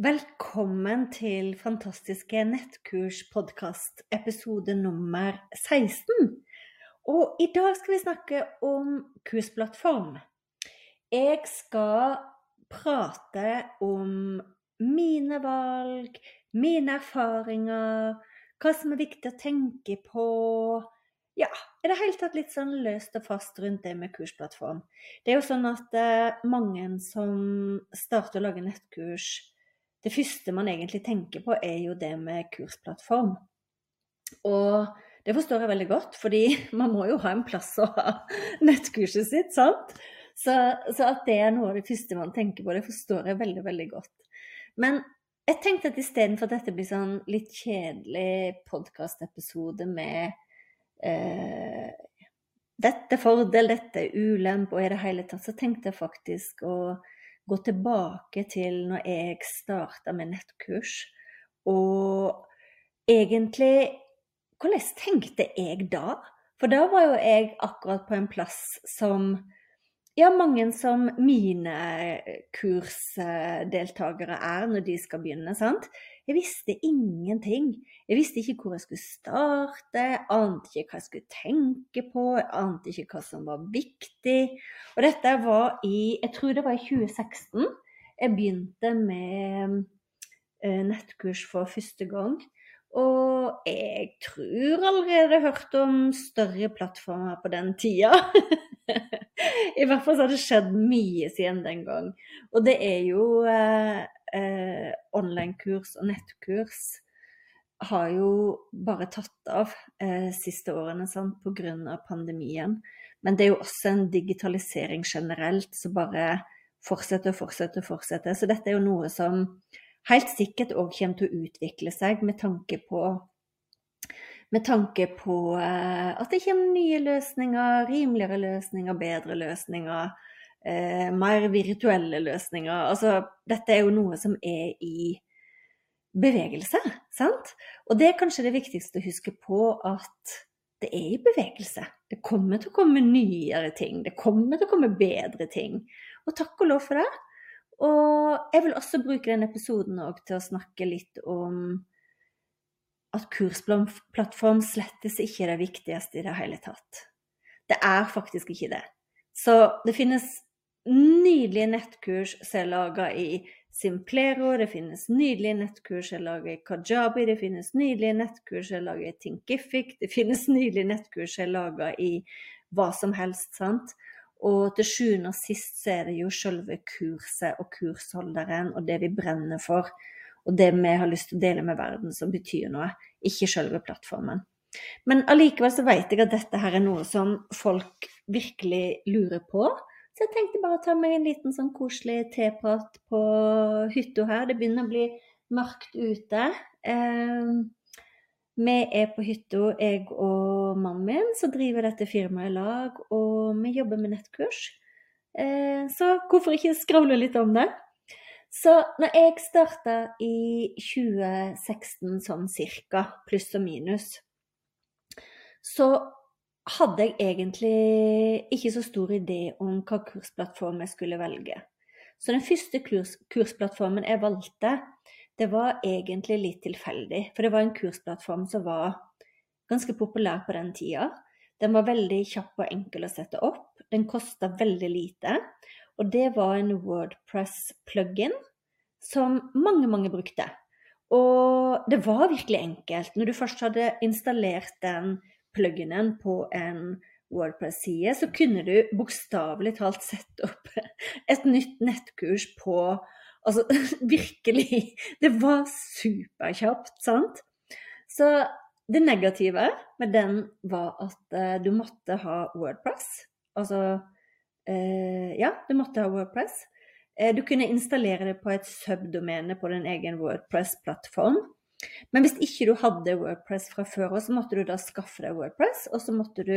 Velkommen til Fantastiske nettkurs-podkast, episode nummer 16. Og i dag skal vi snakke om kursplattform. Jeg skal prate om mine valg, mine erfaringer, hva som er viktig å tenke på. Ja, i det hele tatt litt sånn løst og fast rundt det med kursplattform. Det er jo sånn at eh, mange som starter å lage nettkurs, det første man egentlig tenker på, er jo det med kursplattform. Og det forstår jeg veldig godt, fordi man må jo ha en plass å ha nettkurset sitt, sant? Så, så, at det er noe av det første man tenker på, det forstår jeg veldig, veldig godt. Men jeg tenkte at istedenfor at dette blir sånn litt kjedelig podkastepisode med eh, dette fordel, dette ulempe og i det hele tatt, så tenkte jeg faktisk å gå tilbake til når jeg starta med nettkurs. Og egentlig Hvordan tenkte jeg da? For da var jo jeg akkurat på en plass som ja, mange som mine kursdeltakere er når de skal begynne. sant? Jeg visste ingenting. Jeg visste ikke hvor jeg skulle starte, ante ikke hva jeg skulle tenke på, ante ikke hva som var viktig. Og dette var i Jeg tror det var i 2016 jeg begynte med eh, nettkurs for første gang. Og jeg tror allerede hørt om større plattformer på den tida. I hvert fall så har det skjedd mye siden den gang. Og det er jo eh, eh, online-kurs og nettkurs har jo bare tatt av eh, siste årene sant, pga. pandemien. Men det er jo også en digitalisering generelt som bare fortsetter og fortsetter og fortsetter. Så dette er jo noe som helt sikkert òg kommer til å utvikle seg med tanke på med tanke på eh, at det kommer nye løsninger, rimeligere løsninger, bedre løsninger eh, mer virtuelle løsninger. Altså, dette er jo noe som er i bevegelse, sant? Og det er kanskje det viktigste å huske på, at det er i bevegelse. Det kommer til å komme nyere ting. Det kommer til å komme bedre ting. Og takk og lov for det. Og jeg vil også bruke denne episoden til å snakke litt om at kursplattform slettes ikke er det viktigste i det hele tatt. Det er faktisk ikke det. Så det finnes nydelige nettkurs som er laga i Simplero, det finnes nydelige nettkurs som er laga i Kajabi, det finnes nydelige nettkurs som er laga i Thinkific, det finnes nydelige nettkurs som er laga i hva som helst, sant. Og til sjuende og sist så er det jo selve kurset og kursholderen og det vi brenner for, og det vi har lyst til å dele med verden som betyr noe, ikke selve plattformen. Men allikevel så vet jeg at dette her er noe som folk virkelig lurer på. Så jeg tenkte bare å ta meg en liten sånn koselig teprat på hytta her. Det begynner å bli mørkt ute. Eh, vi er på hytta, jeg og mannen min, som driver dette firmaet i lag. Og vi jobber med nettkurs. Eh, så hvorfor ikke skravle litt om det? Så når jeg starta i 2016 sånn cirka, pluss og minus, så hadde jeg egentlig ikke så stor idé om hva kursplattform jeg skulle velge. Så den første kurs, kursplattformen jeg valgte, det var egentlig litt tilfeldig. For det var en kursplattform som var ganske populær på den tida. Den var veldig kjapp og enkel å sette opp. Den kosta veldig lite. Og det var en Wordpress-plugin som mange, mange brukte. Og det var virkelig enkelt. Når du først hadde installert den pluginen på en Wordpress-side, så kunne du bokstavelig talt sette opp et nytt nettkurs på Altså virkelig Det var superkjapt, sant? Så det negative med den var at uh, du måtte ha Wordpress. Altså Ja, du måtte ha Wordpress. Uh, du kunne installere det på et subdomene på din egen Wordpress-plattform. Men hvis ikke du hadde Wordpress fra før så måtte du da skaffe deg Wordpress, og så måtte du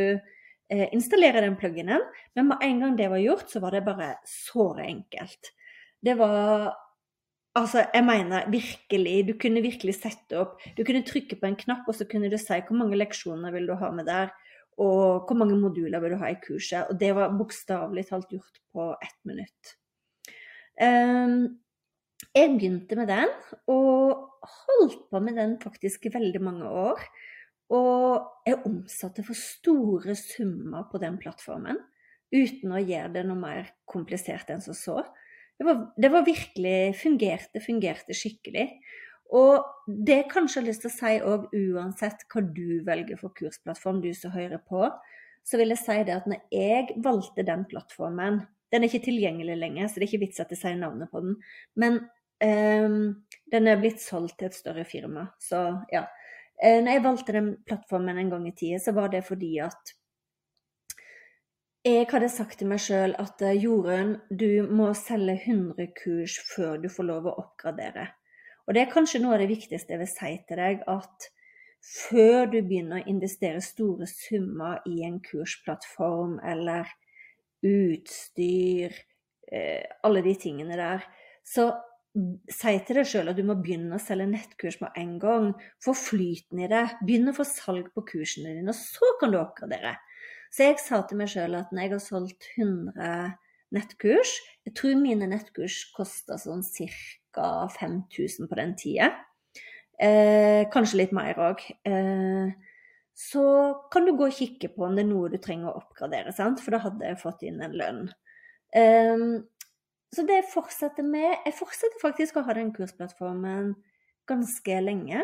installere den pluginen. Men med en gang det var gjort, så var det bare såre enkelt. Det var Altså, jeg mener virkelig, du kunne virkelig sette opp Du kunne trykke på en knapp, og så kunne du si hvor mange leksjoner vil du ha med der, og hvor mange moduler vil du ha i kurset. Og det var bokstavelig talt gjort på ett minutt. Um, jeg begynte med den, og holdt på med den faktisk i veldig mange år. Og jeg omsatte for store summer på den plattformen, uten å gjøre det noe mer komplisert enn som så. Det var, det var virkelig fungerte, fungerte skikkelig. Og det jeg kanskje har lyst til å si òg, uansett hva du velger for kursplattform, du som hører på, så vil jeg si det at når jeg valgte den plattformen Den er ikke tilgjengelig lenger, så det er ikke vits at jeg sier navnet på den. Men um, den er blitt solgt til et større firma. Så ja. Uh, når jeg valgte den plattformen en gang i tida, så var det fordi at jeg hadde sagt til meg sjøl at eh, Jorunn, du må selge 100 kurs før du får lov å oppgradere. Og det er kanskje noe av det viktigste jeg vil si til deg, at før du begynner å investere store summer i en kursplattform eller utstyr, eh, alle de tingene der, så si til deg sjøl at du må begynne å selge nettkurs med en gang. Få flyten i det. Begynn å få salg på kursene dine, og så kan du oppgradere. Så jeg sa til meg sjøl at når jeg har solgt 100 nettkurs Jeg tror mine nettkurs koster sånn ca. 5000 på den tida. Eh, kanskje litt mer òg. Eh, så kan du gå og kikke på om det er noe du trenger å oppgradere, sant? for da hadde jeg fått inn en lønn. Eh, så det jeg fortsetter med Jeg fortsetter faktisk å ha den kursplattformen ganske lenge.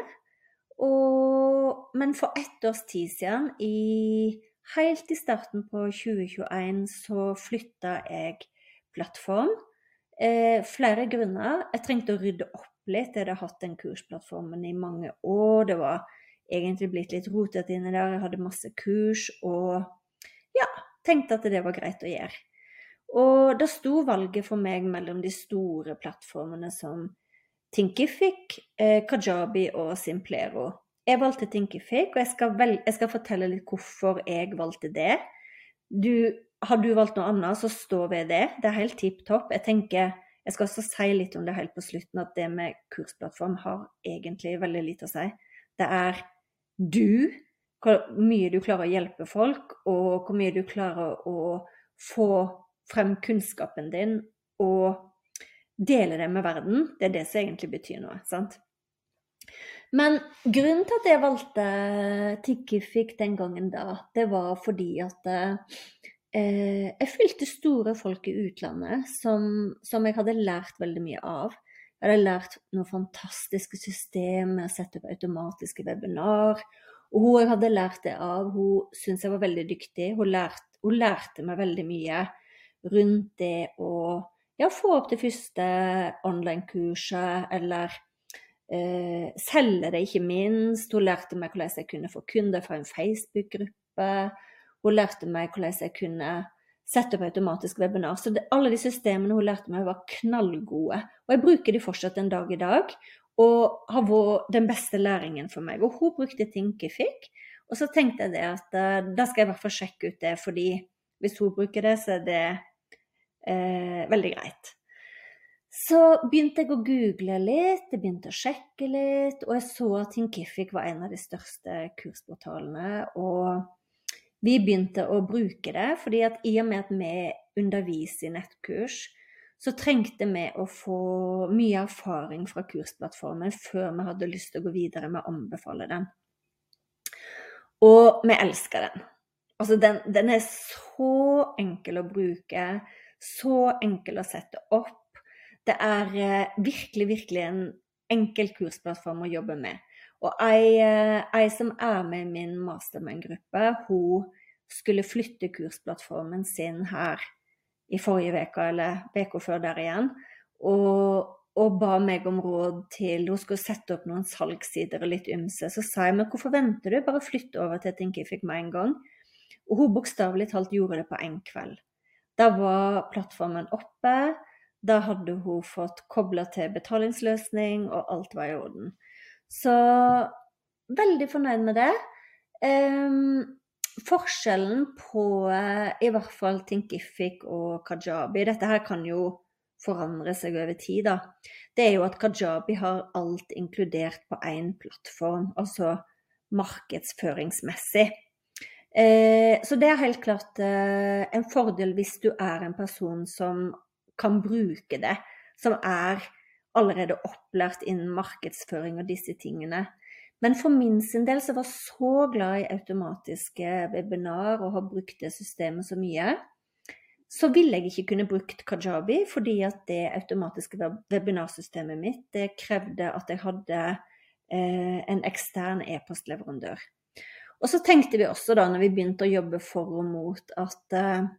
Og, men for ett års tid siden, i Helt i starten på 2021 så flytta jeg plattform. Eh, flere grunner. Jeg trengte å rydde opp litt. Jeg hadde hatt den kursplattformen i mange år. Det var egentlig blitt litt rotete inni der. Jeg hadde masse kurs og ja, tenkte at det var greit å gjøre. Og da sto valget for meg mellom de store plattformene som Tinkific, eh, Kajabi og Simplero. Jeg valgte Thinkific, og jeg skal, vel, jeg skal, fortelle litt hvorfor jeg valgte det. Du, har du valgt noe annet, så stå ved det. Det er helt tipp topp. Jeg tenker, jeg skal også si litt om det helt på slutten, at det med kursplattform har egentlig veldig lite å si. Det er du, hvor mye du klarer å hjelpe folk, og hvor mye du klarer å få frem kunnskapen din og dele det med verden. Det er det som egentlig betyr noe. sant? Men grunnen til at jeg valgte Tikkifik den gangen da, det var fordi at eh, jeg fulgte store folk i utlandet som, som, jeg hadde lært veldig mye av. Jeg hadde lært noen fantastiske systemer, sette opp automatiske webinar. Og hun jeg hadde lært det av, hun syntes jeg var veldig dyktig. Hun lærte, hun lærte meg veldig mye rundt det å ja, få opp det første online-kurset, eller Eh, selge det, ikke minst. Hun lærte meg hvordan jeg kunne få kunder fra en Facebook-gruppe. Hun lærte meg hvordan jeg kunne sette opp automatisk webinar. Så det, alle de systemene hun lærte meg, var knallgode. Og jeg bruker de fortsatt en dag i dag, og har vært den beste læringen for meg. Og hun brukte Tinkific, og så tenkte jeg det at uh, da skal jeg i hvert fall sjekke ut det, fordi hvis hun bruker det, så er det uh, veldig greit. Så begynte jeg å google litt, jeg begynte å sjekke litt, og jeg så at Tinkific var en av de største kursportalene. Og vi begynte å bruke det, fordi at i og med at vi underviser i nettkurs, så trengte vi å få mye erfaring fra kursplattformen før vi hadde lyst til å gå videre med å anbefale den. Og vi elsker den. Altså, den, den, er så enkel å bruke, så enkel å sette opp. Det er eh, virkelig, virkelig en enkel kursplattform å jobbe med. Og ei, eh, ei som er med i min mastermind-gruppe, hun skulle flytte kursplattformen sin her i forrige uke, eller uka før der igjen. Og, og, ba meg om råd til Hun skulle sette opp noen salgssider og litt ymse. Så sa jeg men hvorfor venter du? Bare flytt over til Think fikk med en gang. Og hun bokstavelig talt gjorde det på én kveld. Da var plattformen oppe. Da hadde hun fått kobla til betalingsløsning, og alt var i orden. Så veldig fornøyd med det. Um, forskjellen på i hvert fall Thinkific og Kajabi Dette her kan jo forandre seg over tid, da. Det er jo at Kajabi har alt inkludert på én plattform, altså markedsføringsmessig. Eh, så det er helt klart eh, en fordel hvis du er en person som kan bruke det, som er allerede opplært innen markedsføring og disse tingene. Men for min sin del så var jeg så glad i automatiske webinar og har brukt det systemet så mye, så ville jeg ikke kunne brukt Kajabi, fordi at det automatiske webinarsystemet mitt det krevde at jeg hadde eh, en ekstern e-postleverandør. Og så tenkte vi også da, når vi begynte å jobbe for og mot, at eh,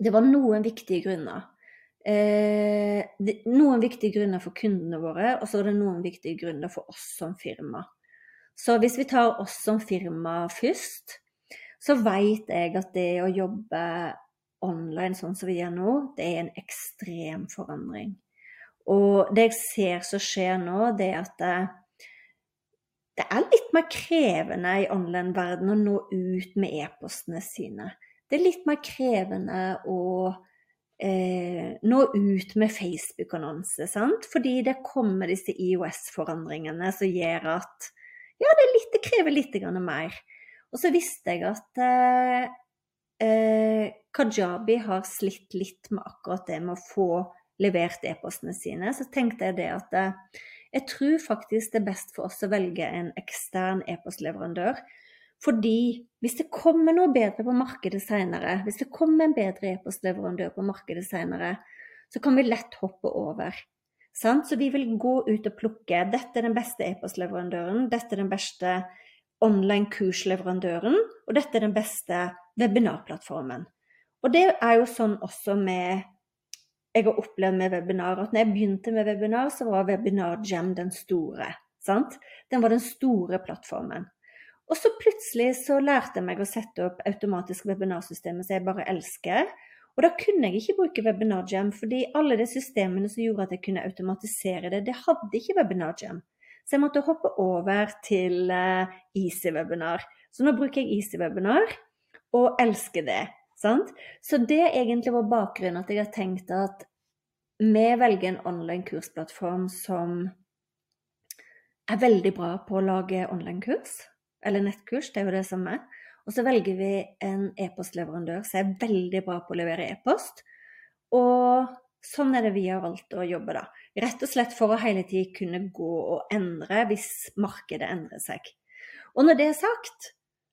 det var noen viktige grunner. Eh, noen viktige grunner for kundene våre, og så er det noen viktige grunner for oss som firma. Så hvis vi tar oss som firma først, så veit jeg at det å jobbe online sånn som vi gjør nå, det er en ekstrem forandring. Og det jeg ser som skjer nå, det er at det, det er litt mer krevende i online-verden å nå ut med e-postene sine. Det er litt mer krevende å eh, nå ut med Facebook-annonse? Fordi det kommer disse IOS-forandringene som gjør at ja, det, litt, det krever litt mer. Og så visste jeg at eh, eh, Kajabi har slitt litt med akkurat det med å få levert e-postene sine. Så tenkte jeg det at eh, jeg tror faktisk det er best for oss å velge en ekstern e-postleverandør. Fordi hvis det kommer noe bedre på markedet senere, hvis det kommer en bedre e-postleverandør på markedet senere, så kan vi lett hoppe over. Sant? Så vi vil gå ut og plukke. Dette er den beste e-postleverandøren, dette er den beste online kursleverandøren, og dette er den beste webinarplattformen. Og det er jo sånn også med jeg har opplevd med webinar, at når jeg begynte med webinar, så var Webinar Jam den store. Sant? Den var den store plattformen. Og så plutselig så lærte jeg meg å sette opp automatisk webinarsystemet som jeg bare elsker. Og da kunne jeg ikke bruke Webinar Jam, fordi alle de systemene som gjorde at jeg kunne automatisere det, det hadde ikke Webinar Jam. Så jeg måtte hoppe over til uh, Easy Webinar. Så nå bruker jeg Easy Webinar, og elsker det. Sant? Så det egentlig var bakgrunnen at jeg har tenkt at vi velger en online kursplattform som er veldig bra på å lage online-kurs, eller nettkurs, det er jo det samme. Og så velger vi en e-postleverandør som er veldig bra på å levere e-post. Og sånn er det vi har valgt å jobbe, da. Rett og slett for å hele tiden kunne gå og endre hvis markedet endrer seg. Og når det er sagt,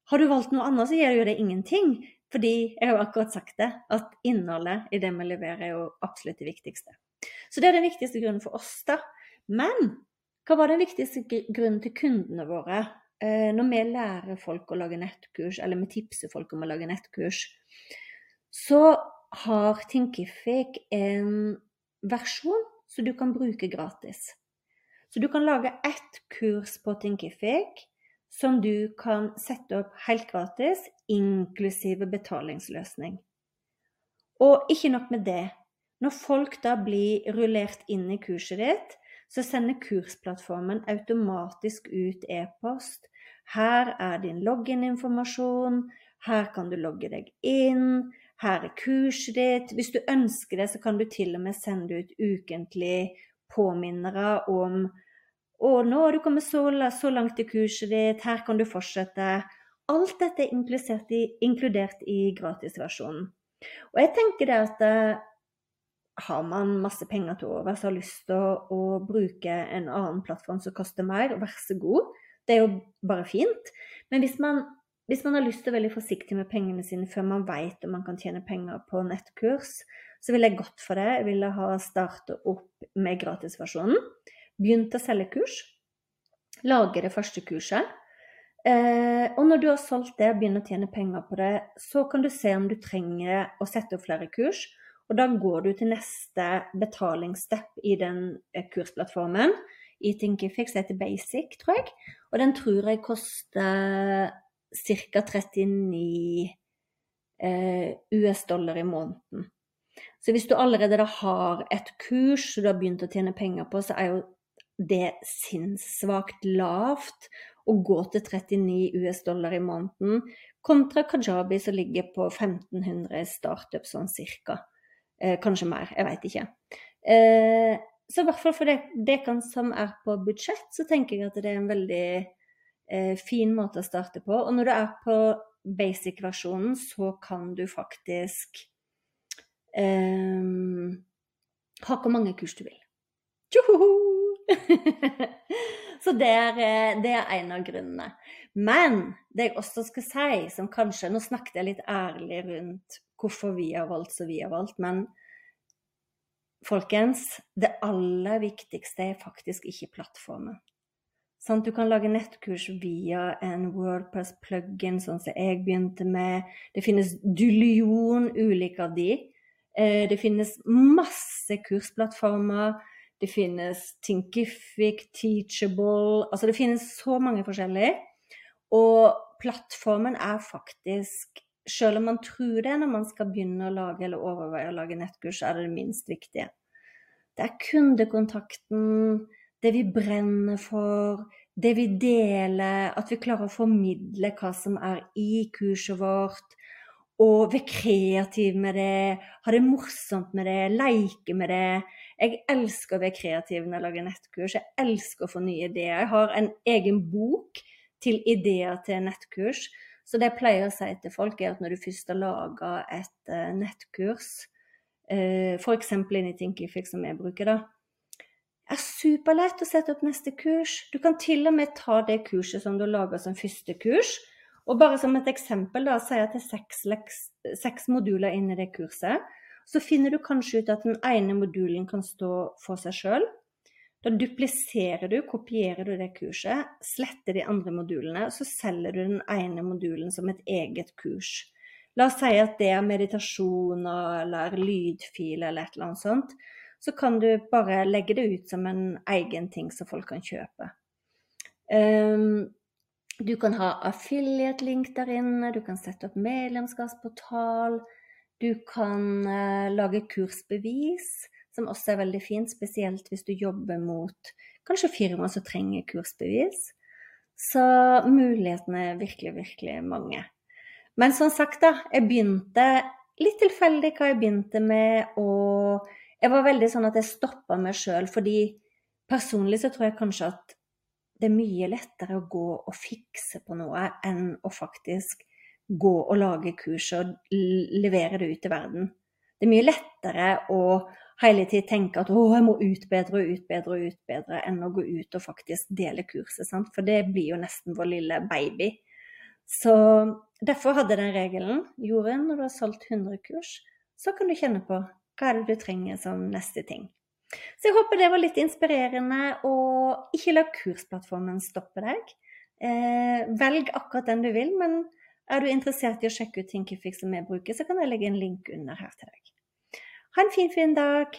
har du valgt noe annet, så gjør det jo det ingenting. Fordi jeg har jo akkurat sagt det, at innholdet i det vi leverer, er jo absolutt det viktigste. Så det er den viktigste grunnen for oss, da. Men hva var den viktigste grunnen til kundene våre når vi lærer folk å lage nettkurs, eller vi tipser folk om å lage nettkurs? Så har Thinkific en versjon som du kan bruke gratis. Så du kan lage ett kurs på Thinkific som du kan sette opp helt gratis, inklusive betalingsløsning. Og ikke nok med det. Når folk da blir rullert inn i kurset ditt, så sender kursplattformen automatisk ut e-post. Her er din login-informasjon, her kan du logge deg inn, her er kurset ditt. Hvis du ønsker det, så kan du til og med sende ut ukentlig påminnere om og nå har du kommet så, så, langt i kurset ditt, her kan du fortsette. Alt dette er i, inkludert i gratisversjonen. Og jeg tenker det at uh, har man masse penger til overs så har lyst til å, å, bruke en annen plattform som koster mer, vær så god. Det er jo bare fint. Men hvis man hvis man har lyst til å være veldig forsiktig med pengene sine før man vet om man kan tjene penger på nettkurs, så ville jeg gått for det. Jeg ville ha startet opp med gratisversjonen. Begynt å selge kurs. Lage det første kurset. Eh, og når du har solgt det og begynner å tjene penger på det, så kan du se om du trenger å sette opp flere kurs. Og da går du til neste betalingsstep i den eh, kursplattformen. I Thinkifix heter Basic, tror jeg. Og den tror jeg koster ca. 39 eh, US-dollar i måneden. Så hvis du allerede har et kurs du har begynt å tjene penger på, så er jo det sinnssvakt lavt å gå til 39 US-dollar i måneden, kontra Kajabi som ligger på 1500 startup sånn cirka. Eh, kanskje mer, jeg veit ikke. Eh, så i hvert fall for dere som er på budsjett, så tenker jeg at det er en veldig eh, fin måte å starte på. Og når du er på basic-versjonen, så kan du faktisk eh, ha hvor mange kurs du vil. Tjohoho! så det er, eh, det er, en av grunnene. Men det jeg også skal si, som kanskje Nå snakket jeg litt ærlig rundt hvorfor vi har valgt som vi har valgt, men folkens, det aller viktigste er faktisk ikke plattformen. Sånn, du kan lage nettkurs via en Wordpress plug-in, sånn som jeg begynte med. Det finnes dullion ulike av de. Eh, det finnes masse kursplattformer. Det finnes Thinkific, Teachable Altså det finnes så mange forskjellige. Og plattformen er faktisk Selv om man tror det når man skal begynne å lage eller overveie å lage nettkurs, er det det minst viktige. Det er kundekontakten, det vi brenner for, det vi deler, at vi klarer å formidle hva som er i kurset vårt. Og være kreativ med det, ha det morsomt med det, leke med det. Jeg elsker å være kreativ når jeg lager nettkurs. Jeg elsker å få nye ideer. Jeg har en egen bok til ideer til nettkurs. Så det jeg pleier å si til folk, er at når du først har laga et uh, nettkurs, uh, f.eks. inn i Thinkific, som jeg bruker, da, er superlett å sette opp neste kurs. Du kan til og med ta det kurset som du lager som første kurs. Og bare som et eksempel, da, sier jeg til seks, seks moduler inn i det kurset. Så finner du kanskje ut at den ene modulen kan stå for seg sjøl. Da dupliserer du, kopierer du det kurset, sletter de andre modulene, og så selger du den ene modulen som et eget kurs. La oss si at det er meditasjoner eller lydfil eller et eller annet sånt så kan du bare legge det ut som en egen ting som folk kan kjøpe. Um, du kan ha affiliate-link der inne, du kan sette opp medlemskapsportal. Du kan uh, lage kursbevis, som også er veldig fint, spesielt hvis du jobber mot kanskje firmaer som trenger kursbevis. Så mulighetene er virkelig, virkelig mange. Men som sagt, da, jeg begynte litt tilfeldig hva jeg begynte med, og jeg var veldig sånn at jeg stoppa meg sjøl, fordi personlig så tror jeg kanskje at det er mye lettere å gå og fikse på noe enn å faktisk gå og lage kurs og levere det ut til verden. Det er mye lettere å hele tiden tenke at å, jeg må utbedre og utbedre og utbedre, enn å gå ut og faktisk dele kurset. Sant? For det blir jo nesten vår lille baby. Så derfor hadde den regelen. Jorunn, når du har solgt 100 kurs, så kan du kjenne på hva er det du trenger som neste ting? Så jeg håper det var litt inspirerende, og ikke la kursplattformen stoppe deg. Eh, velg akkurat den du vil, men er du interessert i å sjekke ut Thinkific som jeg bruker, så kan jeg legge en link under her til deg. Ha en fin, fin dag.